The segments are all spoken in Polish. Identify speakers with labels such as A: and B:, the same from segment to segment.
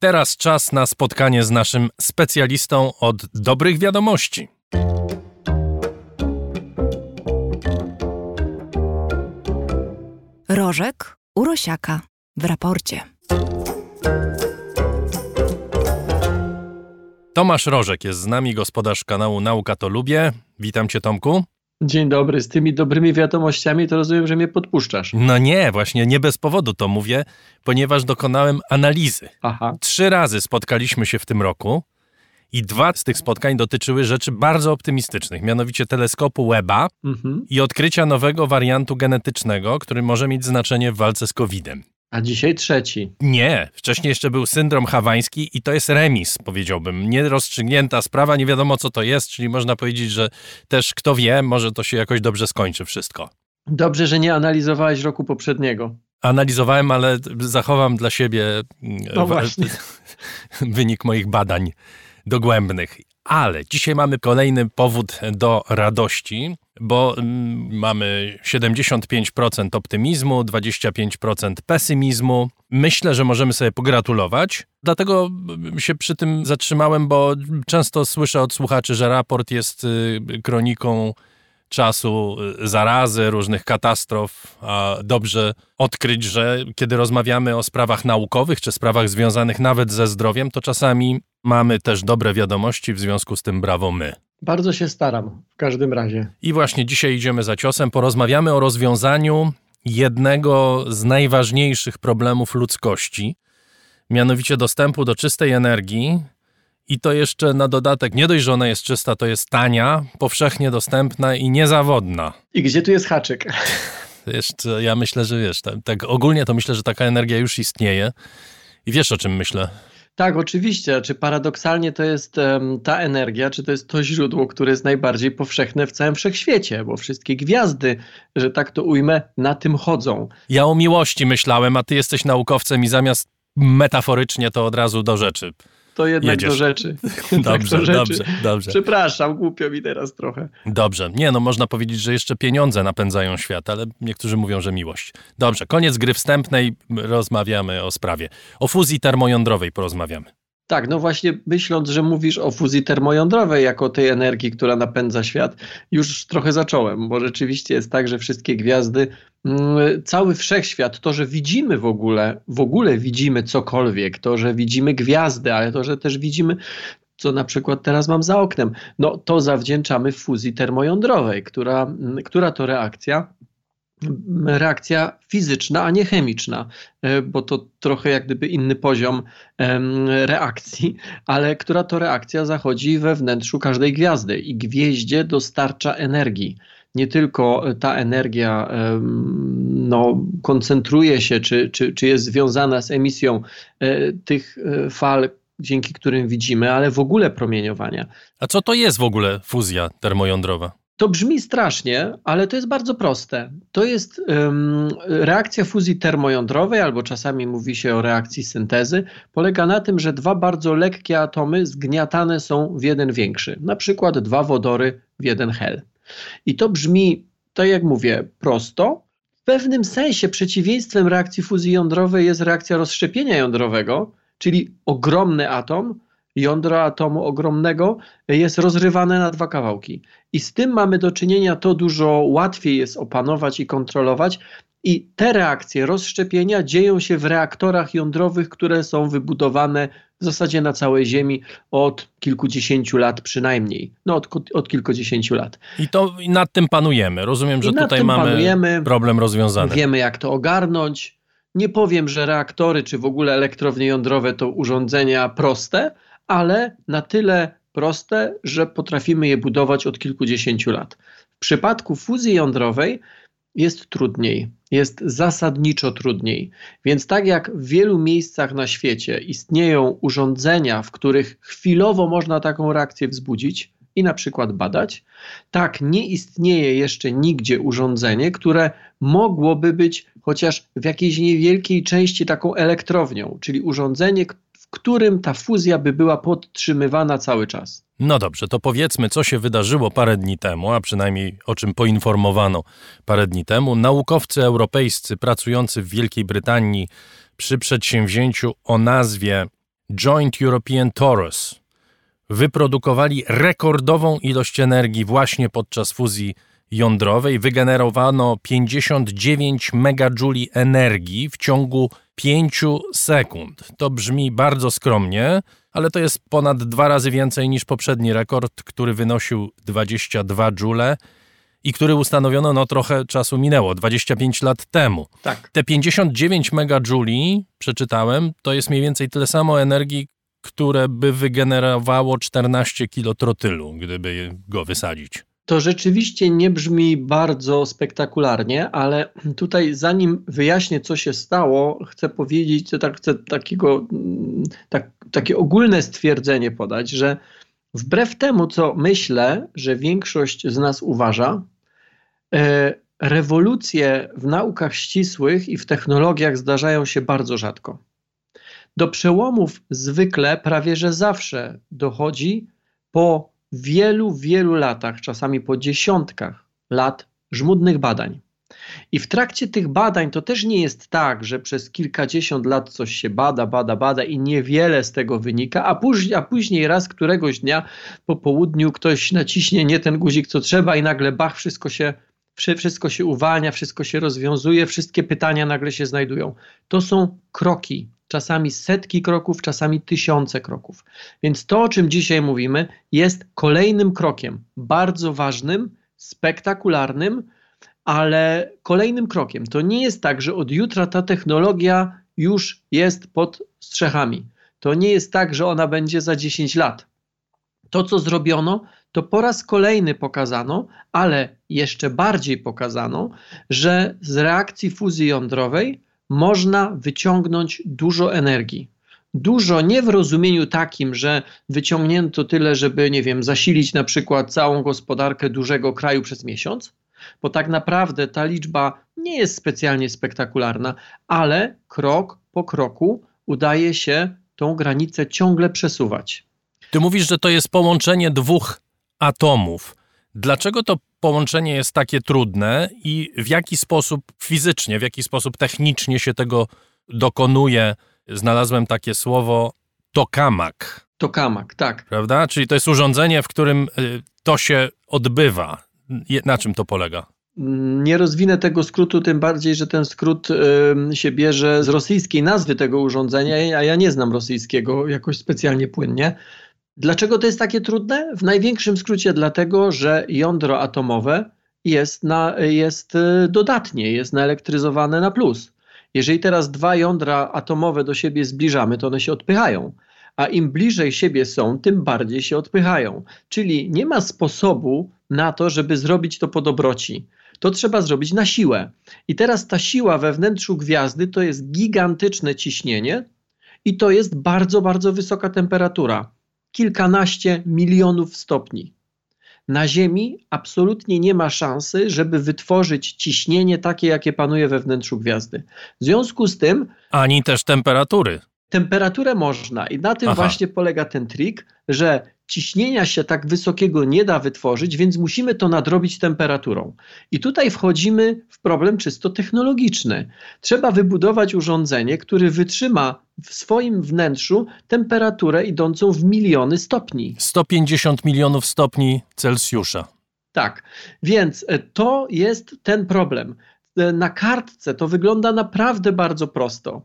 A: Teraz czas na spotkanie z naszym specjalistą od dobrych wiadomości.
B: Rożek Urosiaka w raporcie.
A: Tomasz Rożek jest z nami, gospodarz kanału Nauka to Lubię. Witam cię, Tomku.
C: Dzień dobry, z tymi dobrymi wiadomościami to rozumiem, że mnie podpuszczasz.
A: No nie, właśnie nie bez powodu to mówię, ponieważ dokonałem analizy.
C: Aha.
A: Trzy razy spotkaliśmy się w tym roku i dwa z tych spotkań dotyczyły rzeczy bardzo optymistycznych, mianowicie teleskopu Webba
C: Mhm.
A: i odkrycia nowego wariantu genetycznego, który może mieć znaczenie w walce z COVID-em.
C: A dzisiaj trzeci.
A: Nie, wcześniej jeszcze był syndrom hawański i to jest remis, powiedziałbym. Nierozstrzygnięta sprawa, nie wiadomo co to jest, czyli można powiedzieć, że też kto wie, może to się jakoś dobrze skończy wszystko.
C: Dobrze, że nie analizowałeś roku poprzedniego.
A: Analizowałem, ale zachowam dla siebie
C: No właśnie.
A: wynik moich badań dogłębnych. Ale dzisiaj mamy kolejny powód do radości, bo mm, mamy 75% optymizmu, 25% pesymizmu. Myślę, że możemy sobie pogratulować. Dlatego mm, się przy tym zatrzymałem, bo często słyszę od słuchaczy, że raport jest y, kroniką czasu y, zarazy, różnych katastrof, a dobrze odkryć, że kiedy rozmawiamy o sprawach naukowych czy sprawach związanych nawet ze zdrowiem, to czasami mamy też dobre wiadomości, w związku z tym brawo my.
C: Bardzo się staram, w każdym razie.
A: I właśnie dzisiaj idziemy za ciosem, porozmawiamy o rozwiązaniu jednego z najważniejszych problemów ludzkości, mianowicie dostępu do czystej energii. I to jeszcze na dodatek, nie dość, że ona jest czysta, to jest tania, powszechnie dostępna i niezawodna.
C: I gdzie tu jest haczyk?
A: Jeszcze, ja myślę, że wiesz, tak, tak ogólnie to myślę, że taka energia już istnieje. I wiesz, o czym myślę?
C: Tak, oczywiście. Czy paradoksalnie to jest em, ta energia, czy to jest to źródło, które jest najbardziej powszechne w całym wszechświecie, bo wszystkie gwiazdy, że tak to ujmę, na tym chodzą.
A: Ja o miłości myślałem, a ty jesteś naukowcem i zamiast metaforycznie to od razu do rzeczy.
C: To jednak
A: Jedziesz.
C: do rzeczy.
A: Dobrze,
C: do rzeczy.
A: dobrze, dobrze.
C: Przepraszam, głupio mi teraz trochę.
A: Dobrze. Nie, no można powiedzieć, że jeszcze pieniądze napędzają świat, ale niektórzy mówią, że miłość. Dobrze, koniec gry wstępnej, rozmawiamy o sprawie. O fuzji termojądrowej porozmawiamy.
C: Tak, no właśnie myśląc, że mówisz o fuzji termojądrowej jako tej energii, która napędza świat, już trochę zacząłem, bo rzeczywiście jest tak, że wszystkie gwiazdy, mm, cały wszechświat, to, że widzimy w ogóle, w ogóle widzimy cokolwiek, to, że widzimy gwiazdy, ale to, że też widzimy co na przykład teraz mam za oknem, no to zawdzięczamy fuzji termojądrowej, która, mm, która to reakcja reakcja fizyczna, a nie chemiczna, e, bo to trochę jak gdyby inny poziom reakcji, ale która to reakcja zachodzi we wnętrzu każdej gwiazdy i gwieździe dostarcza energii. Nie tylko ta energia no, koncentruje się, czy, czy, czy jest związana z emisją e, tych e, fal, dzięki którym widzimy, ale w ogóle promieniowania.
A: A co to jest w ogóle fuzja termojądrowa?
C: To brzmi strasznie, ale to jest bardzo proste. To jest ym, reakcja fuzji termojądrowej, albo czasami mówi się o reakcji syntezy. Polega na tym, że dwa bardzo lekkie atomy zgniatane są w jeden większy. Na przykład dwa wodory w jeden hel. I to brzmi, tak jak mówię, prosto. W pewnym sensie przeciwieństwem reakcji fuzji jądrowej jest reakcja rozszczepienia jądrowego, czyli ogromny atom, jądro atomu ogromnego jest rozrywane na dwa kawałki. I z tym mamy do czynienia, to dużo łatwiej jest opanować i kontrolować. I te reakcje rozszczepienia dzieją się w reaktorach jądrowych, które są wybudowane w zasadzie na całej Ziemi od kilkudziesięciu lat przynajmniej. No od, od kilkudziesięciu lat.
A: I to i nad tym panujemy. Rozumiem, że tutaj mamy
C: panujemy.
A: problem rozwiązany.
C: Wiemy, jak to ogarnąć. Nie powiem, że reaktory czy w ogóle elektrownie jądrowe to urządzenia proste, ale na tyle proste, że potrafimy je budować od kilkudziesięciu lat. W przypadku fuzji jądrowej jest trudniej, jest zasadniczo trudniej. Więc tak jak w wielu miejscach na świecie istnieją urządzenia, w których chwilowo można taką reakcję wzbudzić i na przykład badać, tak nie istnieje jeszcze nigdzie urządzenie, które mogłoby być chociaż w jakiejś niewielkiej części taką elektrownią, czyli urządzenie, w którym ta fuzja by była podtrzymywana cały czas.
A: No dobrze, to powiedzmy, co się wydarzyło parę dni temu, a przynajmniej o czym poinformowano parę dni temu. Naukowcy europejscy pracujący w Wielkiej Brytanii przy przedsięwzięciu o nazwie Joint European Torus wyprodukowali rekordową ilość energii właśnie podczas fuzji jądrowej. Wygenerowano 59 megajuli energii w ciągu 5 sekund. To brzmi bardzo skromnie, ale to jest ponad dwa razy więcej niż poprzedni rekord, który wynosił 22 joule i który ustanowiono, no trochę czasu minęło, 25 lat temu.
C: Tak.
A: Te 59 megajuli, przeczytałem, to jest mniej więcej tyle samo energii, które by wygenerowało 14 kilo trotylu, gdyby go wysadzić.
C: To rzeczywiście nie brzmi bardzo spektakularnie, ale tutaj zanim wyjaśnię, co się stało, chcę powiedzieć, tak, chcę takiego, mm, tak, takie ogólne stwierdzenie podać, że wbrew temu, co myślę, że większość z nas uważa, e, rewolucje w naukach ścisłych i w technologiach zdarzają się bardzo rzadko. Do przełomów zwykle prawie że zawsze dochodzi po wielu, wielu latach, czasami po dziesiątkach lat żmudnych badań. I w trakcie tych badań to też nie jest tak, że przez kilkadziesiąt lat coś się bada, bada, bada i niewiele z tego wynika, a, później, a później raz któregoś dnia po południu ktoś naciśnie nie ten guzik, co trzeba i nagle bach, wszystko się, wszystko się uwalnia, wszystko się rozwiązuje, wszystkie pytania nagle się znajdują. To są kroki, czasami setki kroków, czasami tysiące kroków. Więc to, o czym dzisiaj mówimy, jest kolejnym krokiem, bardzo ważnym, spektakularnym, ale kolejnym krokiem. To nie jest tak, że od jutra ta technologia już jest pod strzechami. To nie jest tak, że ona będzie za 10 lat. To, co zrobiono, to po raz kolejny pokazano, ale jeszcze bardziej pokazano, że z reakcji fuzji jądrowej można wyciągnąć dużo energii. Dużo nie w rozumieniu takim, że wyciągnięto tyle, żeby, nie wiem, zasilić na przykład całą gospodarkę dużego kraju przez miesiąc, bo tak naprawdę ta liczba nie jest specjalnie spektakularna, ale krok po kroku udaje się tą granicę ciągle przesuwać.
A: Ty mówisz, że to jest połączenie dwóch atomów. Dlaczego to połączenie jest takie trudne i w jaki sposób fizycznie, w jaki sposób technicznie się tego dokonuje? Znalazłem takie słowo tokamak.
C: Tokamak, tak.
A: Prawda? Czyli to jest urządzenie, w którym y, to się odbywa. Na czym to polega?
C: Nie rozwinę tego skrótu, tym bardziej, że ten skrót y, się bierze z rosyjskiej nazwy tego urządzenia, a ja nie znam rosyjskiego jakoś specjalnie płynnie. Dlaczego to jest takie trudne? W największym skrócie dlatego, że jądro atomowe jest, na, jest y, dodatnie, jest naelektryzowane na plus. Jeżeli teraz dwa jądra atomowe do siebie zbliżamy, to one się odpychają. A im bliżej siebie są, tym bardziej się odpychają. Czyli nie ma sposobu na to, żeby zrobić to po dobroci. To trzeba zrobić na siłę. I teraz ta siła we wnętrzu gwiazdy to jest gigantyczne ciśnienie i to jest bardzo, bardzo wysoka temperatura kilkanaście milionów stopni. Na Ziemi absolutnie nie ma szansy, żeby wytworzyć ciśnienie takie, jakie panuje we wnętrzu gwiazdy. W związku z tym.
A: Ani też temperatury.
C: Temperaturę można i na tym Aha. właśnie polega ten trik, że ciśnienia się tak wysokiego nie da wytworzyć, więc musimy to nadrobić temperaturą. I tutaj wchodzimy w problem czysto technologiczny. Trzeba wybudować urządzenie, które wytrzyma w swoim wnętrzu temperaturę idącą w miliony stopni.
A: 150 milionów stopni Celsjusza.
C: Tak, więc e, to jest ten problem. E, na kartce to wygląda naprawdę bardzo prosto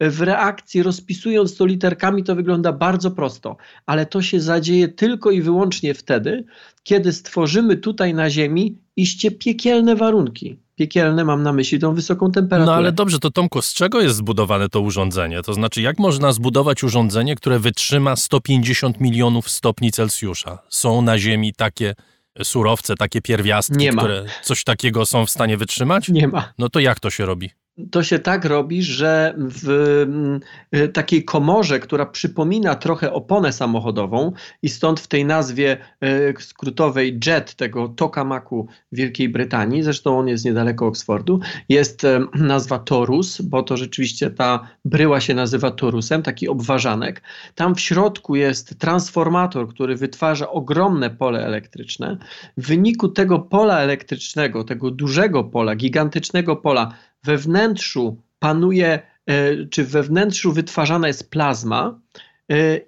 C: w reakcji, rozpisując to literkami, to wygląda bardzo prosto, ale to się zadzieje tylko i wyłącznie wtedy, kiedy stworzymy tutaj na Ziemi iście piekielne warunki. Piekielne mam na myśli tą wysoką temperaturę.
A: No ale dobrze, to Tomku, z czego jest zbudowane to urządzenie? To znaczy, jak można zbudować urządzenie, które wytrzyma 150 milionów stopni Celsjusza? Są na Ziemi takie surowce, takie pierwiastki, które coś takiego są w stanie wytrzymać?
C: Nie ma.
A: No to jak to się robi?
C: To się tak robi, że w mm, y, takiej komorze, która przypomina trochę oponę samochodową i stąd w tej nazwie y, skrótowej JET, tego tokamaku Wielkiej Brytanii, zresztą on jest niedaleko Oxfordu, jest y, nazwa torus, bo to rzeczywiście ta bryła się nazywa torusem, taki obważanek. Tam w środku jest transformator, który wytwarza ogromne pole elektryczne. W wyniku tego pola elektrycznego, tego dużego pola, gigantycznego pola, we wnętrzu panuje, e, czy we wnętrzu wytwarzana jest plazma,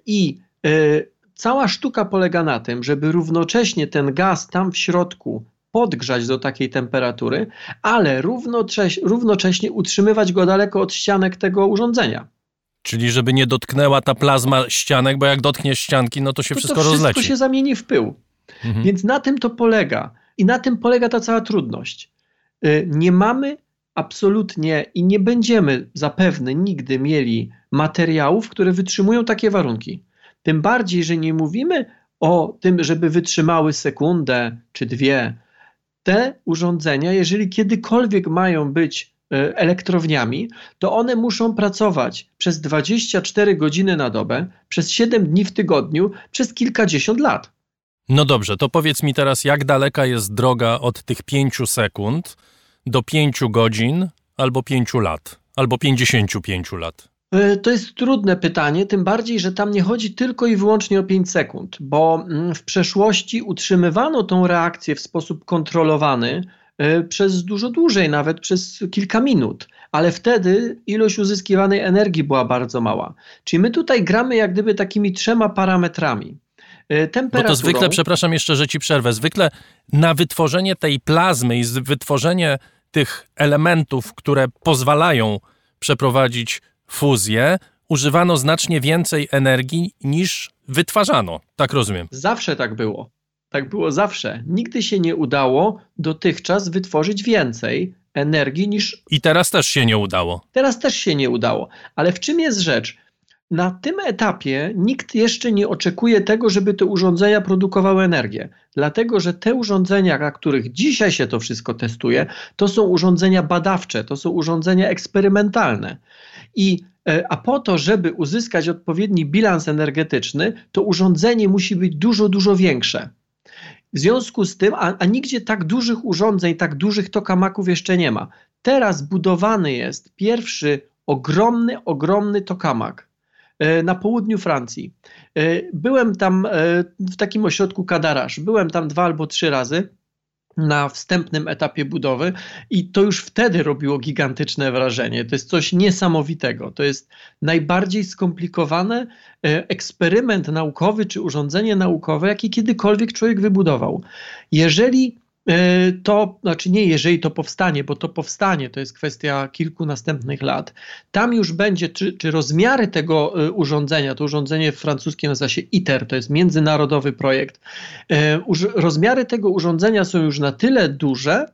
C: I cała sztuka polega na tym, żeby równocześnie ten gaz tam w środku podgrzać do takiej temperatury, ale równocześnie, równocześnie utrzymywać go daleko od ścianek tego urządzenia.
A: Czyli żeby nie dotknęła ta plazma ścianek, bo jak dotknie ścianki, no to się
C: to
A: wszystko
C: to wszystko
A: rozleci.
C: wszystko się zamieni w pył. Mhm. Więc na tym to polega. I na tym polega ta cała trudność. Nie mamy absolutnie i nie będziemy zapewne nigdy mieli materiałów, które wytrzymują takie warunki. Tym bardziej, że nie mówimy o tym, żeby wytrzymały sekundę czy dwie. Te urządzenia, jeżeli kiedykolwiek mają być e, elektrowniami, to one muszą pracować przez 24 godziny na dobę, przez 7 dni w tygodniu, przez kilkadziesiąt lat.
A: No dobrze, to powiedz mi teraz, jak daleka jest droga od tych 5 sekund do 5 godzin albo 5 lat, albo 55 lat?
C: E, to jest trudne pytanie, tym bardziej, że tam nie chodzi tylko i wyłącznie o 5 sekund, bo mm, w przeszłości utrzymywano tą reakcję w sposób kontrolowany e, przez dużo dłużej, nawet przez kilka minut, ale wtedy ilość uzyskiwanej energii była bardzo mała. Czyli my tutaj gramy jak gdyby takimi trzema parametrami.
A: Bo to zwykle, przepraszam jeszcze, że ci przerwę, zwykle na wytworzenie tej plazmy i wytworzenie tych elementów, które pozwalają przeprowadzić fuzję, używano znacznie więcej energii niż wytwarzano. Tak rozumiem.
C: Zawsze tak było. Tak było zawsze. Nigdy się nie udało dotychczas wytworzyć więcej energii niż.
A: I teraz też się nie udało.
C: Teraz też się nie udało. Ale w czym jest rzecz? Na tym etapie nikt jeszcze nie oczekuje tego, żeby te urządzenia produkowały energię, dlatego że te urządzenia, na których dzisiaj się to wszystko testuje, to są urządzenia badawcze, to są urządzenia eksperymentalne. I, e, a po to, żeby uzyskać odpowiedni bilans energetyczny, to urządzenie musi być dużo, dużo większe. W związku z tym, a, a nigdzie tak dużych urządzeń, tak dużych tokamaków jeszcze nie ma. Teraz budowany jest pierwszy ogromny, ogromny tokamak na południu Francji. E, byłem tam e, w takim ośrodku Kadarasz. Byłem tam dwa albo trzy razy na wstępnym etapie budowy i to już wtedy robiło gigantyczne wrażenie. To jest coś niesamowitego. To jest najbardziej skomplikowany eksperyment naukowy czy urządzenie naukowe, jakie kiedykolwiek człowiek wybudował. Jeżeli E, to, znaczy nie jeżeli to powstanie, bo to powstanie, to jest kwestia kilku następnych lat. Tam już będzie, czy, czy rozmiary tego e, urządzenia, to urządzenie francuskie nazywa się ITER, to jest międzynarodowy projekt. E, rozmiary tego urządzenia są już na tyle duże,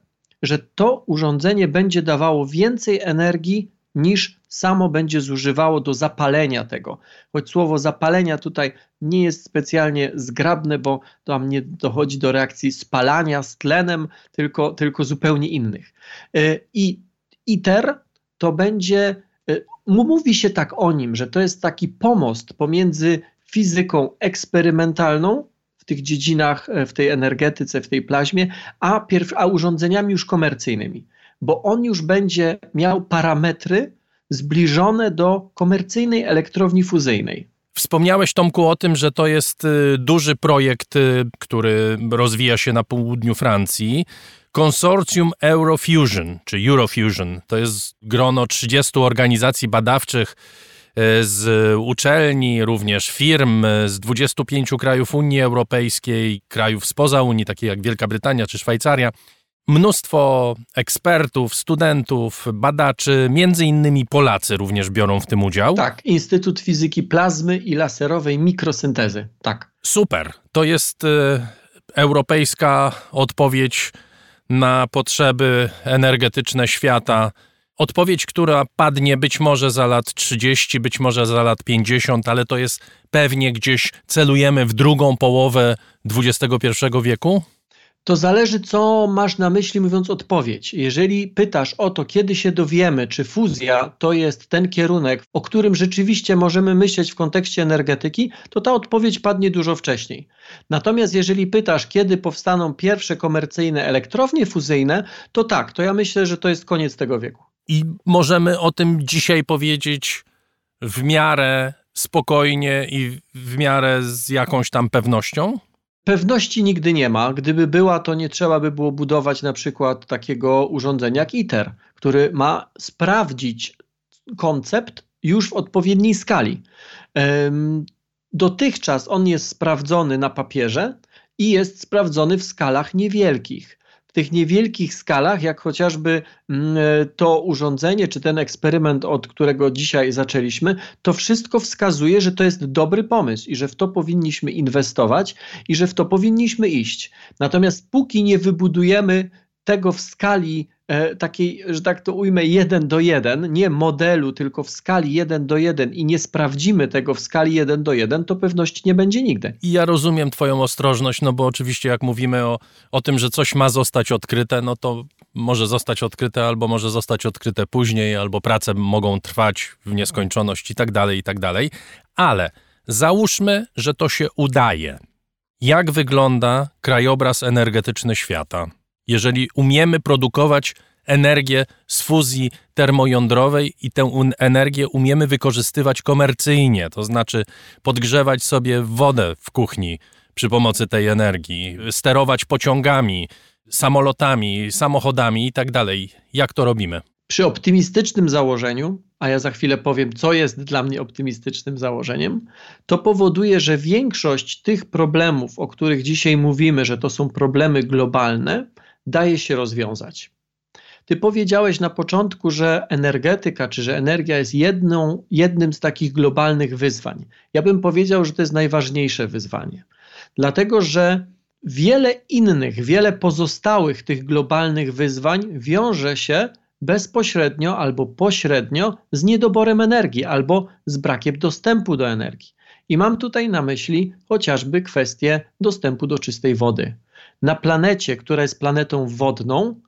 C: że to urządzenie będzie dawało więcej energii niż samo będzie zużywało do zapalenia tego. Choć słowo zapalenia tutaj nie jest specjalnie zgrabne, bo tam nie dochodzi do reakcji spalania z tlenem, tylko, tylko zupełnie innych. E, I ITER to będzie, e, mówi się tak o nim, że to jest taki pomost pomiędzy fizyką eksperymentalną w tych dziedzinach, e, w tej energetyce, w tej plaźmie, a, pierw, a urządzeniami już komercyjnymi bo on już będzie miał parametry zbliżone do komercyjnej elektrowni fuzyjnej.
A: Wspomniałeś, Tomku, o tym, że to jest y, duży projekt, y, który rozwija się na południu Francji. Konsorcjum Eurofusion, czy Eurofusion, to jest grono 30 organizacji badawczych y, z uczelni, również firm z 25 krajów Unii Europejskiej, krajów spoza Unii, takich jak Wielka Brytania czy Szwajcaria mnóstwo ekspertów, studentów, badaczy, między innymi Polacy również biorą w tym udział.
C: Tak, Instytut Fizyki Plazmy i Laserowej Mikrosyntezy, tak.
A: Super, to jest y, europejska odpowiedź na potrzeby energetyczne świata. Odpowiedź, która padnie być może za lat 30, być może za lat 50, ale to jest pewnie gdzieś celujemy w drugą połowę XXI wieku?
C: To zależy, co masz na myśli, mówiąc odpowiedź. Jeżeli pytasz o to, kiedy się dowiemy, czy fuzja to jest ten kierunek, o którym rzeczywiście możemy myśleć w kontekście energetyki, to ta odpowiedź padnie dużo wcześniej. Natomiast jeżeli pytasz, kiedy powstaną pierwsze komercyjne elektrownie fuzyjne, to tak, to ja myślę, że to jest koniec tego wieku.
A: I możemy o tym dzisiaj powiedzieć w miarę spokojnie i w miarę z jakąś tam pewnością?
C: Pewności nigdy nie ma. Gdyby była, to nie trzeba by było budować na przykład takiego urządzenia jak ITER, który ma sprawdzić koncept już w odpowiedniej skali. dotychczas on jest sprawdzony na papierze i jest sprawdzony w skalach niewielkich w tych niewielkich skalach, jak chociażby mm, to urządzenie, czy ten eksperyment, od którego dzisiaj zaczęliśmy, to wszystko wskazuje, że to jest dobry pomysł i że w to powinniśmy inwestować i że w to powinniśmy iść. Natomiast póki nie wybudujemy tego w skali takiej, że tak to ujmę, jeden do jeden, nie modelu, tylko w skali jeden do jeden i nie sprawdzimy tego w skali jeden do jeden, to pewności nie będzie nigdy.
A: I ja rozumiem Twoją ostrożność, no bo oczywiście jak mówimy o, o tym, że coś ma zostać odkryte, no to może zostać odkryte albo może zostać odkryte później, albo prace mogą trwać w nieskończoność i tak dalej, i tak dalej. Ale załóżmy, że to się udaje. Jak wygląda krajobraz energetyczny świata? Jeżeli umiemy produkować energię z fuzji termojądrowej i tę energię umiemy wykorzystywać komercyjnie, to znaczy podgrzewać sobie wodę w kuchni przy pomocy tej energii, sterować pociągami, samolotami, samochodami i tak dalej. Jak to robimy?
C: Przy optymistycznym założeniu, a ja za chwilę powiem, co jest dla mnie optymistycznym założeniem, to powoduje, że większość tych problemów, o których dzisiaj mówimy, że to są problemy globalne, daje się rozwiązać. Ty powiedziałeś na początku, że energetyka czy że energia jest jedną, jednym z takich globalnych wyzwań. Ja bym powiedział, że to jest najważniejsze wyzwanie, dlatego że wiele innych, wiele pozostałych tych globalnych wyzwań wiąże się bezpośrednio albo pośrednio z niedoborem energii albo z brakiem dostępu do energii. I mam tutaj na myśli chociażby kwestię dostępu do czystej wody na planecie, która jest planetą wodną,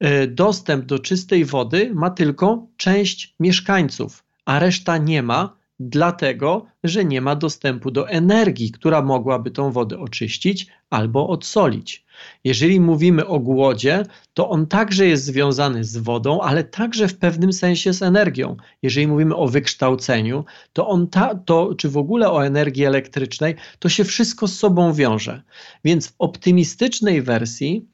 C: e, dostęp do czystej wody ma tylko część mieszkańców, a reszta nie ma, dlatego że nie ma dostępu do energii, która mogłaby tą wodę oczyścić albo odsolić. Jeżeli mówimy o głodzie, to on także jest związany z wodą, ale także w pewnym sensie z energią. Jeżeli mówimy o wykształceniu, to on ta, to, czy w ogóle o energii elektrycznej, to się wszystko z sobą wiąże. Więc w optymistycznej wersji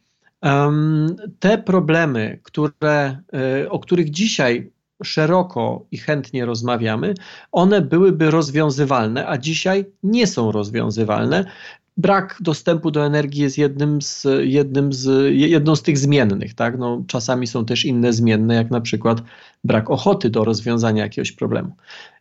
C: um, te problemy, które, y, o których dzisiaj szeroko i chętnie rozmawiamy, one byłyby rozwiązywalne, a dzisiaj nie są rozwiązywalne. Brak dostępu do energii jest jednym z, jednym z, jedną z tych zmiennych. Tak? No, czasami są też inne zmienne, jak na przykład brak ochoty do rozwiązania jakiegoś problemu.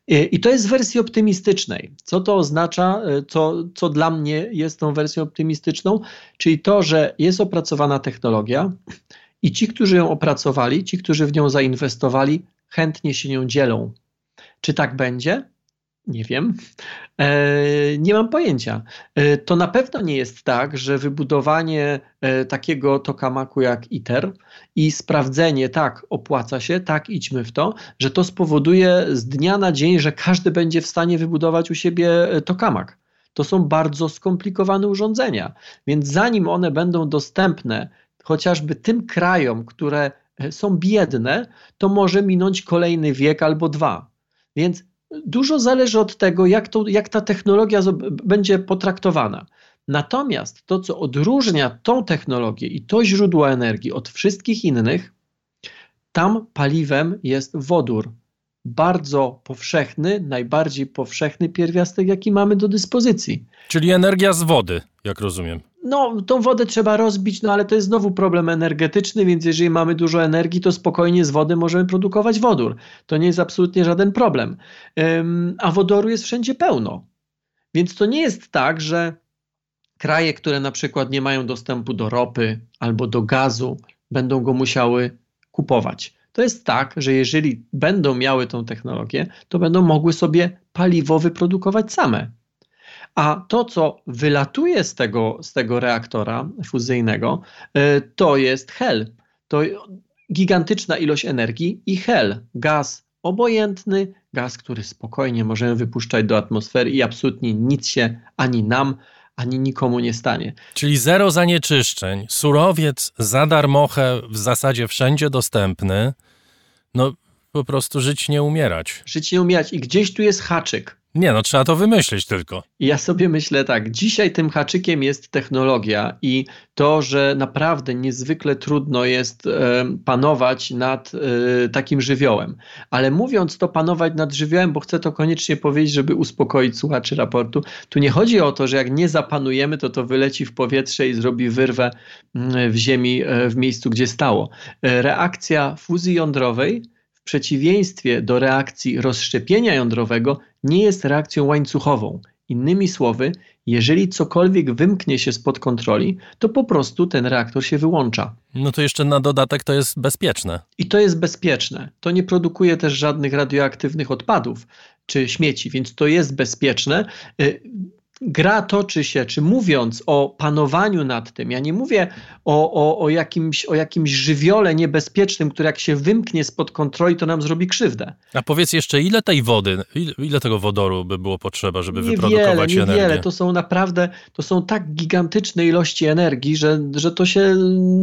C: I to jest w wersji optymistycznej. Co to oznacza, co, co dla mnie jest tą wersją optymistyczną? Czyli to, że jest opracowana technologia i ci, którzy ją opracowali, ci, którzy w nią zainwestowali, chętnie się nią dzielą. Czy tak będzie? Nie wiem. E, nie mam pojęcia. E, to na pewno nie jest tak, że wybudowanie e, takiego tokamaku jak ITER i sprawdzenie, tak, opłaca się, tak, idźmy w to, że to spowoduje z dnia na dzień, że każdy będzie w stanie wybudować u siebie tokamak. To są bardzo skomplikowane urządzenia, więc zanim one będą dostępne chociażby tym krajom, które są biedne, to może minąć kolejny wiek albo dwa. Więc dużo zależy od tego, jak, to, jak ta technologia będzie potraktowana. Natomiast to, co odróżnia tą technologię i to źródło energii od wszystkich innych, tam paliwem jest wodór. Bardzo powszechny, najbardziej powszechny pierwiastek, jaki mamy do dyspozycji.
A: Czyli energia z wody, jak rozumiem
C: no, tą wodę trzeba rozbić, no ale to jest znowu problem energetyczny, więc jeżeli mamy dużo energii, to spokojnie z wody możemy produkować wodór. To nie jest absolutnie żaden problem. a wodoru jest wszędzie pełno. Więc to nie jest tak, że kraje, które na przykład nie mają dostępu do ropy albo do gazu, będą go musiały kupować. To jest tak, że jeżeli będą miały tą technologię, to będą mogły sobie paliwo wyprodukować same. A to, co wylatuje z tego, z tego reaktora fuzyjnego, e, to jest hel. To gigantyczna ilość energii i hel, gaz obojętny, gaz, który spokojnie możemy wypuszczać do atmosfery i absolutnie nic się ani nam, ani nikomu nie stanie.
A: Czyli zero zanieczyszczeń, surowiec za darmochę, w zasadzie wszędzie dostępny. No po prostu żyć nie umierać.
C: Żyć nie umierać i gdzieś tu jest haczyk.
A: Nie, no trzeba to wymyślić tylko.
C: Ja sobie myślę tak, dzisiaj tym haczykiem jest technologia i to, że naprawdę niezwykle trudno jest e, panować nad e, takim żywiołem. Ale mówiąc to panować nad żywiołem, bo chcę to koniecznie powiedzieć, żeby uspokoić słuchaczy raportu, tu nie chodzi o to, że jak nie zapanujemy, to to wyleci w powietrze i zrobi wyrwę mm, w ziemi e, w miejscu, gdzie stało. Reakcja fuzji jądrowej w przeciwieństwie do reakcji rozszczepienia jądrowego nie jest reakcją łańcuchową. Innymi słowy, jeżeli cokolwiek wymknie się spod kontroli, to po prostu ten reaktor się wyłącza.
A: No to jeszcze na dodatek to jest bezpieczne.
C: I to jest bezpieczne. To nie produkuje też żadnych radioaktywnych odpadów czy śmieci, więc to jest bezpieczne. Gra toczy się, czy mówiąc o panowaniu nad tym, ja nie mówię o, o, o, jakimś, o jakimś żywiole niebezpiecznym, który jak się wymknie spod kontroli, to nam zrobi krzywdę.
A: A powiedz jeszcze, ile tej wody, ile, ile tego wodoru by było potrzeba, żeby
C: niewiele,
A: wyprodukować
C: niewiele.
A: energię?
C: Niewiele, to są naprawdę, to są tak gigantyczne ilości energii, że, że to się,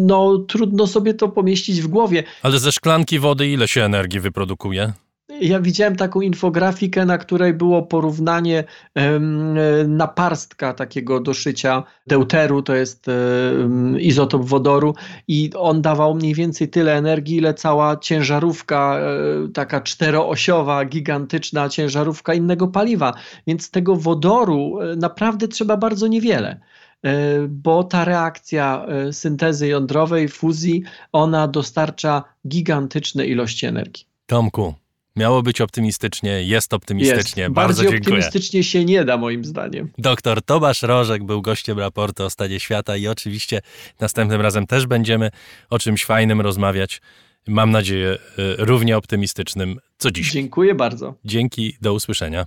C: no trudno sobie to pomieścić w głowie.
A: Ale ze szklanki wody ile się energii wyprodukuje?
C: Ja widziałem taką infografikę, na której było porównanie naparstka takiego do szycia deuteru, to jest izotop wodoru i on dawał mniej więcej tyle energii, ile cała ciężarówka, um, taka czteroosiowa, gigantyczna ciężarówka innego paliwa. Więc tego wodoru e, naprawdę trzeba bardzo niewiele e, bo ta reakcja syntezy jądrowej, fuzji, ona dostarcza gigantyczne ilości energii.
A: Tomku, Miało być optymistycznie, jest optymistycznie.
C: Jest.
A: Bardzo
C: Bardziej
A: dziękuję.
C: optymistycznie się nie da, moim zdaniem.
A: Doktor Tomasz Rożek był gościem raportu o stanie świata i oczywiście następnym razem też będziemy o czymś fajnym rozmawiać. Mam nadzieję, równie optymistycznym co dziś.
C: Dziękuję bardzo.
A: Dzięki, do usłyszenia.